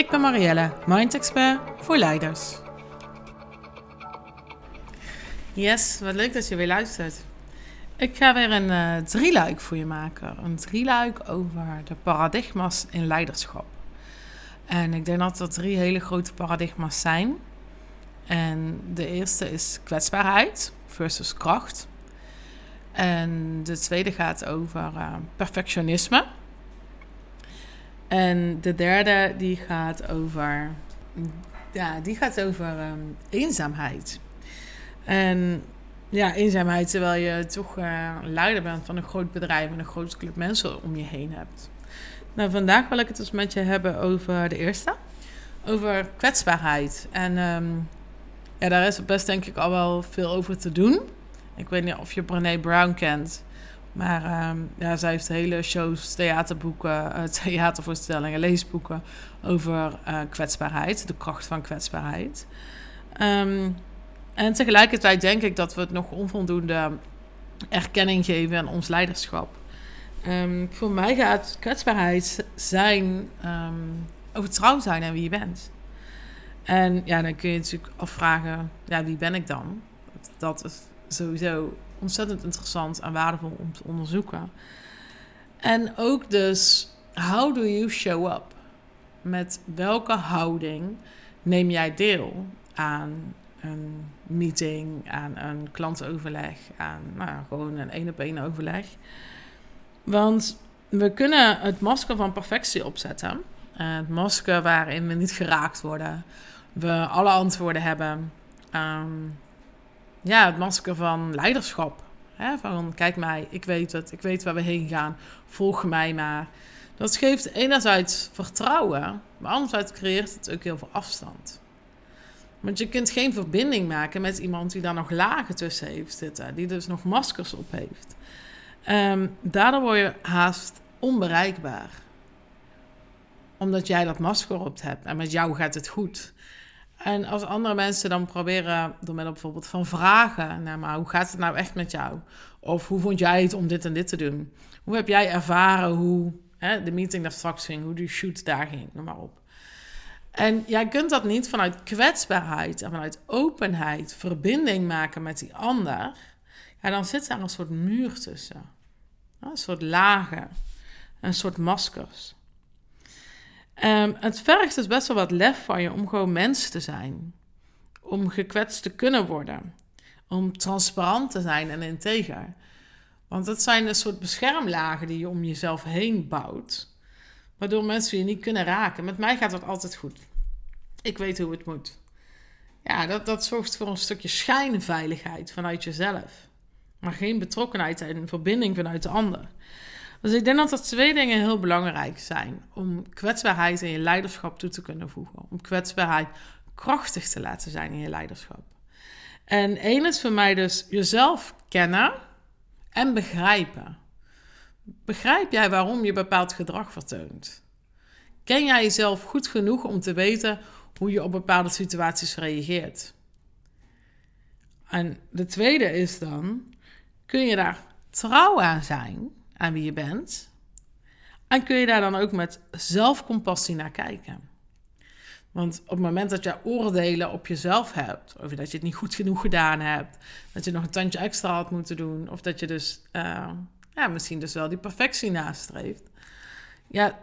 Ik ben Marielle, Mind Expert voor leiders. Yes, wat leuk dat je weer luistert. Ik ga weer een uh, drieluik voor je maken. Een drieluik over de paradigma's in leiderschap. En ik denk dat er drie hele grote paradigma's zijn. En de eerste is kwetsbaarheid versus kracht. En de tweede gaat over uh, perfectionisme. En de derde die gaat over, ja, die gaat over um, eenzaamheid. En ja, eenzaamheid terwijl je toch uh, leider bent van een groot bedrijf en een grote club mensen om je heen hebt. Nou, vandaag wil ik het dus met je hebben over de eerste. Over kwetsbaarheid. En um, ja, daar is best denk ik al wel veel over te doen. Ik weet niet of je Brené Brown kent. Maar um, ja, zij heeft hele shows, theaterboeken, uh, theatervoorstellingen, leesboeken over uh, kwetsbaarheid, de kracht van kwetsbaarheid. Um, en tegelijkertijd denk ik dat we het nog onvoldoende erkenning geven aan ons leiderschap. Um, voor mij gaat kwetsbaarheid zijn over trouw zijn en wie je bent. En ja, dan kun je natuurlijk afvragen, ja, wie ben ik dan? Dat is sowieso ontzettend interessant en waardevol om te onderzoeken. En ook dus, how do you show up? Met welke houding neem jij deel aan een meeting, aan een klantenoverleg, aan nou, gewoon een één op één overleg? Want we kunnen het masker van perfectie opzetten. Het masker waarin we niet geraakt worden. We alle antwoorden hebben. Um, ja, het masker van leiderschap. Hè? Van kijk mij, ik weet het, ik weet waar we heen gaan, volg mij maar. Dat geeft enerzijds vertrouwen, maar anderzijds creëert het ook heel veel afstand. Want je kunt geen verbinding maken met iemand die daar nog lagen tussen heeft zitten, die dus nog maskers op heeft. Um, daardoor word je haast onbereikbaar. Omdat jij dat masker op hebt en met jou gaat het goed. En als andere mensen dan proberen, door middel bijvoorbeeld van vragen, nou maar hoe gaat het nou echt met jou? Of hoe vond jij het om dit en dit te doen? Hoe heb jij ervaren hoe hè, de meeting daar straks ging, hoe de shoot daar ging, noem maar op. En jij kunt dat niet vanuit kwetsbaarheid en vanuit openheid verbinding maken met die ander. Ja, dan zit daar een soort muur tussen. Een soort lagen, een soort maskers. Um, het vergt dus best wel wat lef van je om gewoon mens te zijn. Om gekwetst te kunnen worden. Om transparant te zijn en integer. Want dat zijn een soort beschermlagen die je om jezelf heen bouwt. Waardoor mensen je niet kunnen raken. Met mij gaat dat altijd goed. Ik weet hoe het moet. Ja, dat, dat zorgt voor een stukje schijnveiligheid vanuit jezelf. Maar geen betrokkenheid en verbinding vanuit de ander. Dus ik denk dat er twee dingen heel belangrijk zijn om kwetsbaarheid in je leiderschap toe te kunnen voegen. Om kwetsbaarheid krachtig te laten zijn in je leiderschap. En één is voor mij dus jezelf kennen en begrijpen. Begrijp jij waarom je bepaald gedrag vertoont? Ken jij jezelf goed genoeg om te weten hoe je op bepaalde situaties reageert? En de tweede is dan, kun je daar trouw aan zijn aan wie je bent. En kun je daar dan ook met zelfcompassie naar kijken. Want op het moment dat je oordelen op jezelf hebt, of dat je het niet goed genoeg gedaan hebt, dat je nog een tandje extra had moeten doen, of dat je dus uh, ja, misschien dus wel die perfectie nastreeft, ja,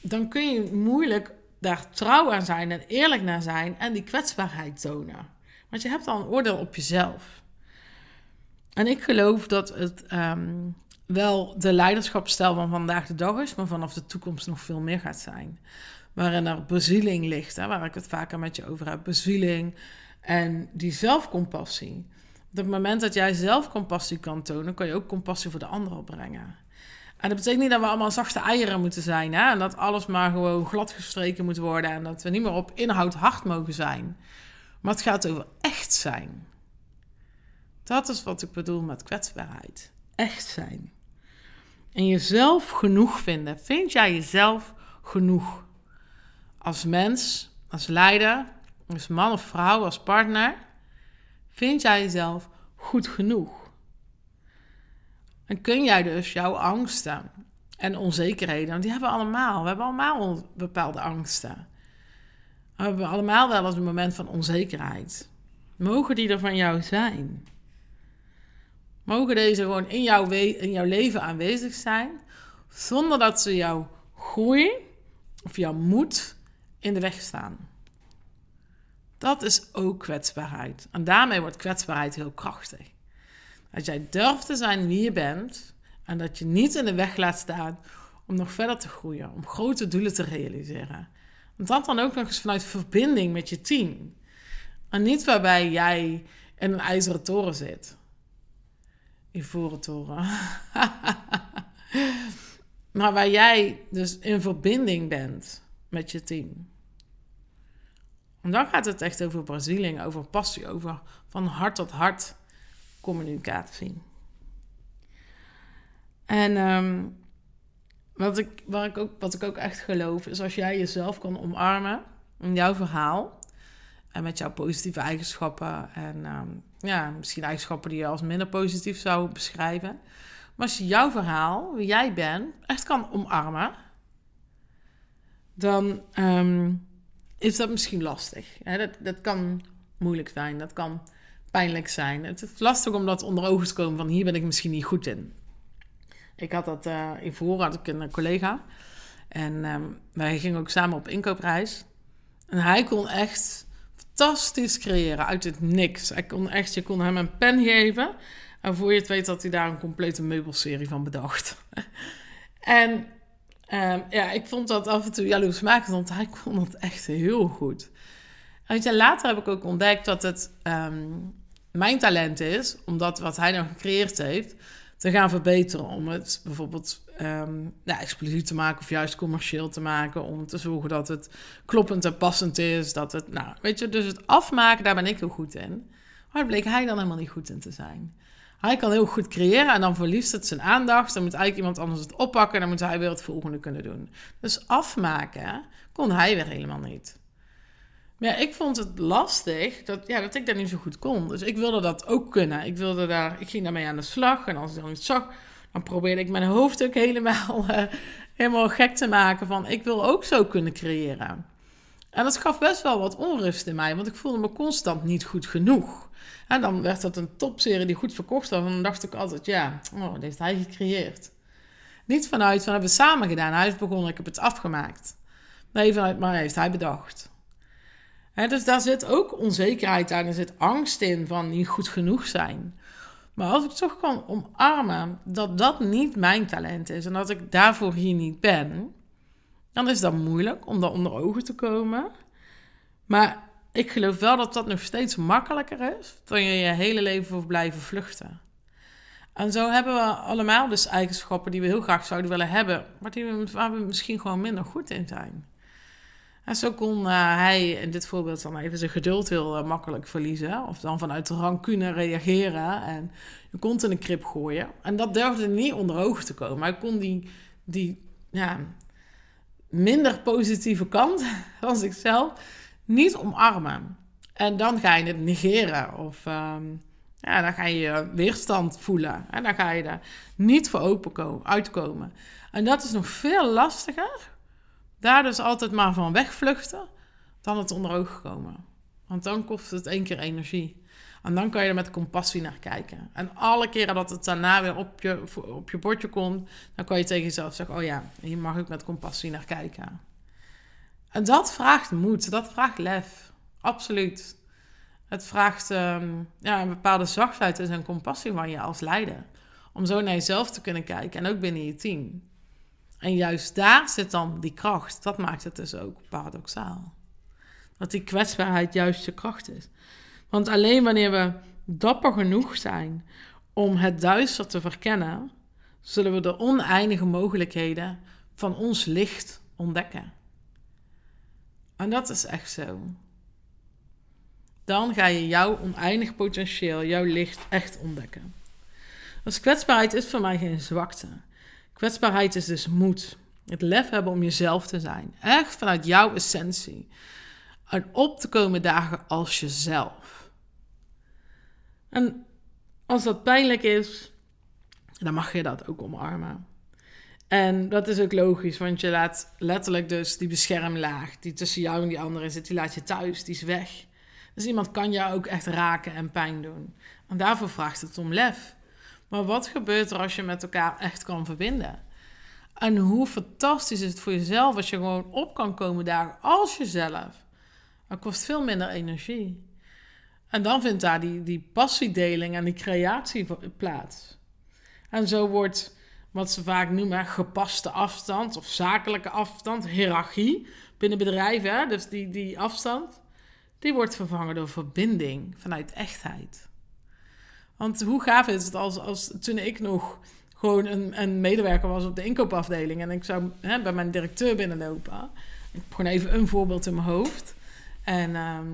dan kun je moeilijk daar trouw aan zijn en eerlijk naar zijn en die kwetsbaarheid tonen. Want je hebt al een oordeel op jezelf. En ik geloof dat het um, wel de leiderschapsstijl van vandaag de dag is, maar vanaf de toekomst nog veel meer gaat zijn. Waarin er bezieling ligt, hè, waar ik het vaker met je over heb. Bezieling en die zelfcompassie. Op het moment dat jij zelfcompassie kan tonen, kan je ook compassie voor de ander opbrengen. En dat betekent niet dat we allemaal zachte eieren moeten zijn. Hè? En dat alles maar gewoon glad gestreken moet worden. En dat we niet meer op inhoud hard mogen zijn. Maar het gaat over echt zijn. Dat is wat ik bedoel met kwetsbaarheid. Echt zijn. En jezelf genoeg vinden. Vind jij jezelf genoeg? Als mens, als leider, als man of vrouw, als partner. Vind jij jezelf goed genoeg? En kun jij dus jouw angsten en onzekerheden, want die hebben we allemaal. We hebben allemaal bepaalde angsten. We hebben allemaal wel eens een moment van onzekerheid. Mogen die er van jou zijn? Mogen deze gewoon in jouw, in jouw leven aanwezig zijn, zonder dat ze jouw groei of jouw moed in de weg staan? Dat is ook kwetsbaarheid. En daarmee wordt kwetsbaarheid heel krachtig. Dat jij durft te zijn wie je bent en dat je niet in de weg laat staan om nog verder te groeien, om grote doelen te realiseren. Want dat dan ook nog eens vanuit verbinding met je team. En niet waarbij jij in een ijzeren toren zit. Ivoren toren. maar waar jij dus in verbinding bent met je team. En dan gaat het echt over Brazilië, over passie, over van hart tot hart communicatie. En ehm, wat, ik, waar ik ook, wat ik ook echt geloof, is als jij jezelf kan omarmen in jouw verhaal. En met jouw positieve eigenschappen. En ehm, ja, misschien eigenschappen die je als minder positief zou beschrijven. Maar als je jouw verhaal, wie jij bent, echt kan omarmen. Dan ehm, is dat misschien lastig. Dat, dat kan moeilijk zijn. Dat kan pijnlijk zijn. Het is lastig om dat onder ogen te komen van hier ben ik misschien niet goed in. Ik had dat uh, in voor had ik een collega en um, wij gingen ook samen op inkoopreis. En hij kon echt fantastisch creëren uit het niks. Hij kon echt, je kon hem een pen geven en voor je het weet had hij daar een complete meubelserie van bedacht. en um, ja, ik vond dat af en toe jaloersmakend, want hij kon het echt heel goed. En later heb ik ook ontdekt dat het um, mijn talent is, omdat wat hij dan gecreëerd heeft, te gaan verbeteren. Om het bijvoorbeeld um, ja, explosief te maken of juist commercieel te maken. Om te zorgen dat het kloppend en passend is. Dat het, nou, weet je, dus het afmaken, daar ben ik heel goed in. Maar bleek hij dan helemaal niet goed in te zijn. Hij kan heel goed creëren en dan verliest het zijn aandacht. Dan moet eigenlijk iemand anders het oppakken en dan moet hij weer het volgende kunnen doen. Dus afmaken kon hij weer helemaal niet. Ja, ik vond het lastig dat, ja, dat ik dat niet zo goed kon. Dus ik wilde dat ook kunnen. Ik, wilde daar, ik ging daarmee aan de slag. En als ik dan iets zag, dan probeerde ik mijn hoofd ook helemaal, uh, helemaal gek te maken. Van ik wil ook zo kunnen creëren. En dat gaf best wel wat onrust in mij. Want ik voelde me constant niet goed genoeg. En dan werd dat een topserie die goed verkocht was. En dan dacht ik altijd, ja, oh, dat heeft hij gecreëerd. Niet vanuit, van hebben we samen gedaan. Hij heeft begonnen, ik heb het afgemaakt. Nee, vanuit, maar heeft hij bedacht dus daar zit ook onzekerheid aan. Er zit angst in van niet goed genoeg zijn. Maar als ik toch kan omarmen dat dat niet mijn talent is en dat ik daarvoor hier niet ben, dan is dat moeilijk om daar onder ogen te komen. Maar ik geloof wel dat dat nog steeds makkelijker is dan je je hele leven voor blijven vluchten. En zo hebben we allemaal dus eigenschappen die we heel graag zouden willen hebben, maar die waar we misschien gewoon minder goed in zijn. En zo kon uh, hij in dit voorbeeld dan even zijn geduld heel uh, makkelijk verliezen. Of dan vanuit de rancune reageren en je kont in een krip gooien. En dat durfde niet onder ogen te komen. Hij kon die, die ja, minder positieve kant van zichzelf niet omarmen. En dan ga je het negeren of um, ja, dan ga je weerstand voelen. En dan ga je er niet voor open uitkomen. En dat is nog veel lastiger daar dus altijd maar van wegvluchten, dan het onder ogen komen. Want dan kost het één keer energie. En dan kan je er met compassie naar kijken. En alle keren dat het daarna weer op je, op je bordje komt, dan kan je tegen jezelf zeggen: Oh ja, hier mag ik met compassie naar kijken. En dat vraagt moed, dat vraagt lef. Absoluut. Het vraagt um, ja, een bepaalde zachtheid en compassie van je als leider. Om zo naar jezelf te kunnen kijken en ook binnen je team. En juist daar zit dan die kracht. Dat maakt het dus ook paradoxaal. Dat die kwetsbaarheid juist je kracht is. Want alleen wanneer we dapper genoeg zijn om het duister te verkennen, zullen we de oneindige mogelijkheden van ons licht ontdekken. En dat is echt zo. Dan ga je jouw oneindig potentieel, jouw licht echt ontdekken. Dus kwetsbaarheid is voor mij geen zwakte. Kwetsbaarheid is dus moed. Het lef hebben om jezelf te zijn. Echt vanuit jouw essentie. En op te komen dagen als jezelf. En als dat pijnlijk is, dan mag je dat ook omarmen. En dat is ook logisch, want je laat letterlijk dus die beschermlaag die tussen jou en die andere zit, die laat je thuis, die is weg. Dus iemand kan jou ook echt raken en pijn doen. En daarvoor vraagt het om lef. Maar wat gebeurt er als je met elkaar echt kan verbinden? En hoe fantastisch is het voor jezelf als je gewoon op kan komen dagen als jezelf. Dat kost veel minder energie. En dan vindt daar die, die passiedeling en die creatie plaats. En zo wordt wat ze vaak noemen gepaste afstand of zakelijke afstand, hiërarchie binnen bedrijven. Dus die, die afstand, die wordt vervangen door verbinding vanuit echtheid. Want hoe gaaf is het als, als toen ik nog gewoon een, een medewerker was op de inkoopafdeling en ik zou hè, bij mijn directeur binnenlopen. Ik heb gewoon even een voorbeeld in mijn hoofd. En ehm,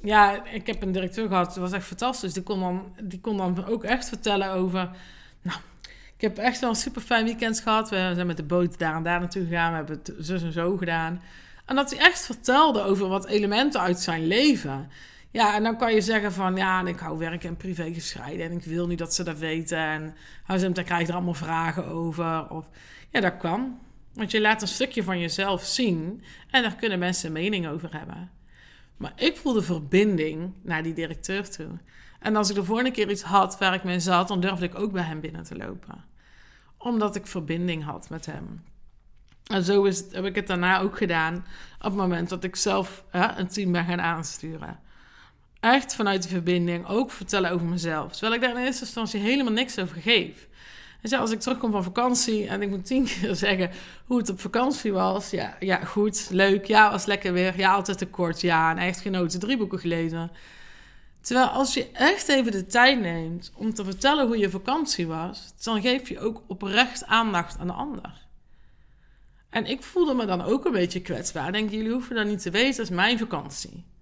ja, ik heb een directeur gehad, dat was echt fantastisch. Die kon dan, die kon dan ook echt vertellen over. Nou, ik heb echt wel een super fijn weekend gehad. We zijn met de boot daar en daar naartoe gegaan. We hebben het zus en zo gedaan. En dat hij echt vertelde over wat elementen uit zijn leven. Ja, en dan kan je zeggen van ja, ik hou werk en privé gescheiden en ik wil niet dat ze dat weten. En dan krijg je er allemaal vragen over. Of, ja, dat kan. Want je laat een stukje van jezelf zien en daar kunnen mensen mening over hebben. Maar ik voelde verbinding naar die directeur toe. En als ik de vorige keer iets had waar ik mee zat, dan durfde ik ook bij hem binnen te lopen. Omdat ik verbinding had met hem. En zo is heb ik het daarna ook gedaan op het moment dat ik zelf hè, een team ben gaan aansturen. Echt vanuit de verbinding ook vertellen over mezelf. Terwijl ik daar in eerste instantie helemaal niks over geef. Dus als ik terugkom van vakantie en ik moet tien keer zeggen hoe het op vakantie was. Ja, ja goed, leuk. Ja, was lekker weer. Ja, altijd te kort. Ja, en echt genoten. Drie boeken gelezen. Terwijl als je echt even de tijd neemt om te vertellen hoe je vakantie was, dan geef je ook oprecht aandacht aan de ander. En ik voelde me dan ook een beetje kwetsbaar. Denk, jullie hoeven dat niet te weten, dat is mijn vakantie.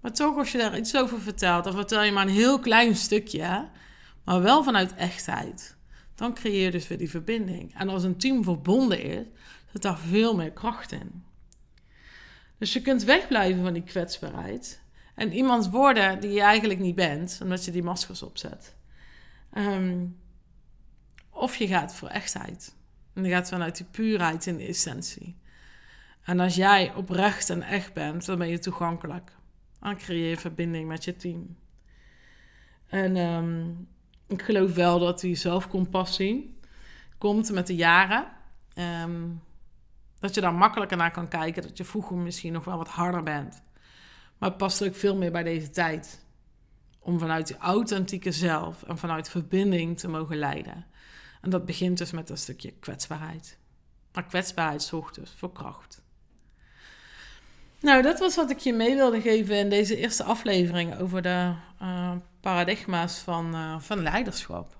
Maar toch, als je daar iets over vertelt, dan vertel je maar een heel klein stukje, maar wel vanuit echtheid. Dan creëer je dus weer die verbinding. En als een team verbonden is, zit daar veel meer kracht in. Dus je kunt wegblijven van die kwetsbaarheid en iemand worden die je eigenlijk niet bent, omdat je die maskers opzet. Ehm, of je gaat voor echtheid. En je gaat vanuit die puurheid in de essentie. En als jij oprecht en echt bent, dan ben je toegankelijk. Dan creëer je verbinding met je team. En ehm, ik geloof wel dat die zelfcompassie komt met de jaren. Ehm, dat je daar makkelijker naar kan kijken. Dat je vroeger misschien nog wel wat harder bent. Maar het past ook veel meer bij deze tijd. Om vanuit die authentieke zelf en vanuit verbinding te mogen leiden. En dat begint dus met een stukje kwetsbaarheid. Maar kwetsbaarheid zorgt dus voor kracht. Nou, dat was wat ik je mee wilde geven in deze eerste aflevering over de uh, paradigma's van, uh, van leiderschap.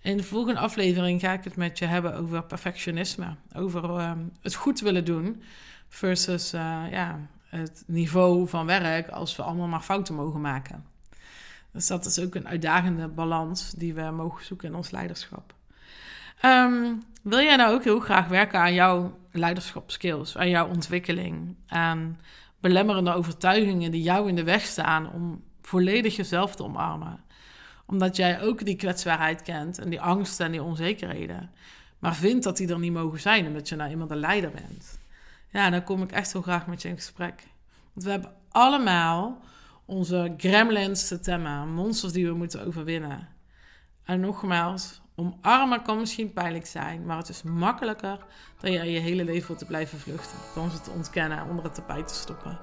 In de volgende aflevering ga ik het met je hebben over perfectionisme. Over uh, het goed willen doen versus ja, het niveau van werk als we allemaal maar fouten mogen maken. Dus dat is ook een uitdagende balans die we mogen zoeken in ons leiderschap. Um, wil jij nou ook heel graag werken aan jouw leiderschapskills, aan jouw ontwikkeling, aan belemmerende overtuigingen die jou in de weg staan om volledig jezelf te omarmen? Omdat jij ook die kwetsbaarheid kent en die angsten en die onzekerheden, maar vindt dat die er niet mogen zijn omdat je nou iemand een leider bent. Ja, dan kom ik echt heel graag met je in gesprek. Want we hebben allemaal onze gremlins te temmen, monsters die we moeten overwinnen. En nogmaals, omarmen kan misschien pijnlijk zijn, maar het is makkelijker dan je je hele leven voor te blijven vluchten. Dan ze te ontkennen, onder het tapijt te stoppen.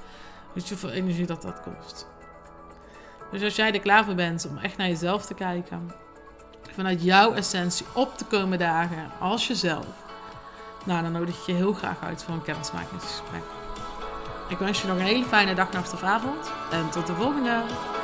Weet je hoeveel energie dat dat kost? Dus als jij er klaar voor bent om echt naar jezelf te kijken, vanuit jouw essentie op te komen dagen als jezelf, nou, dan nodig ik je heel graag uit voor een kennismakingsgesprek. Ik wens je nog een hele fijne dag, nacht of avond en tot de volgende!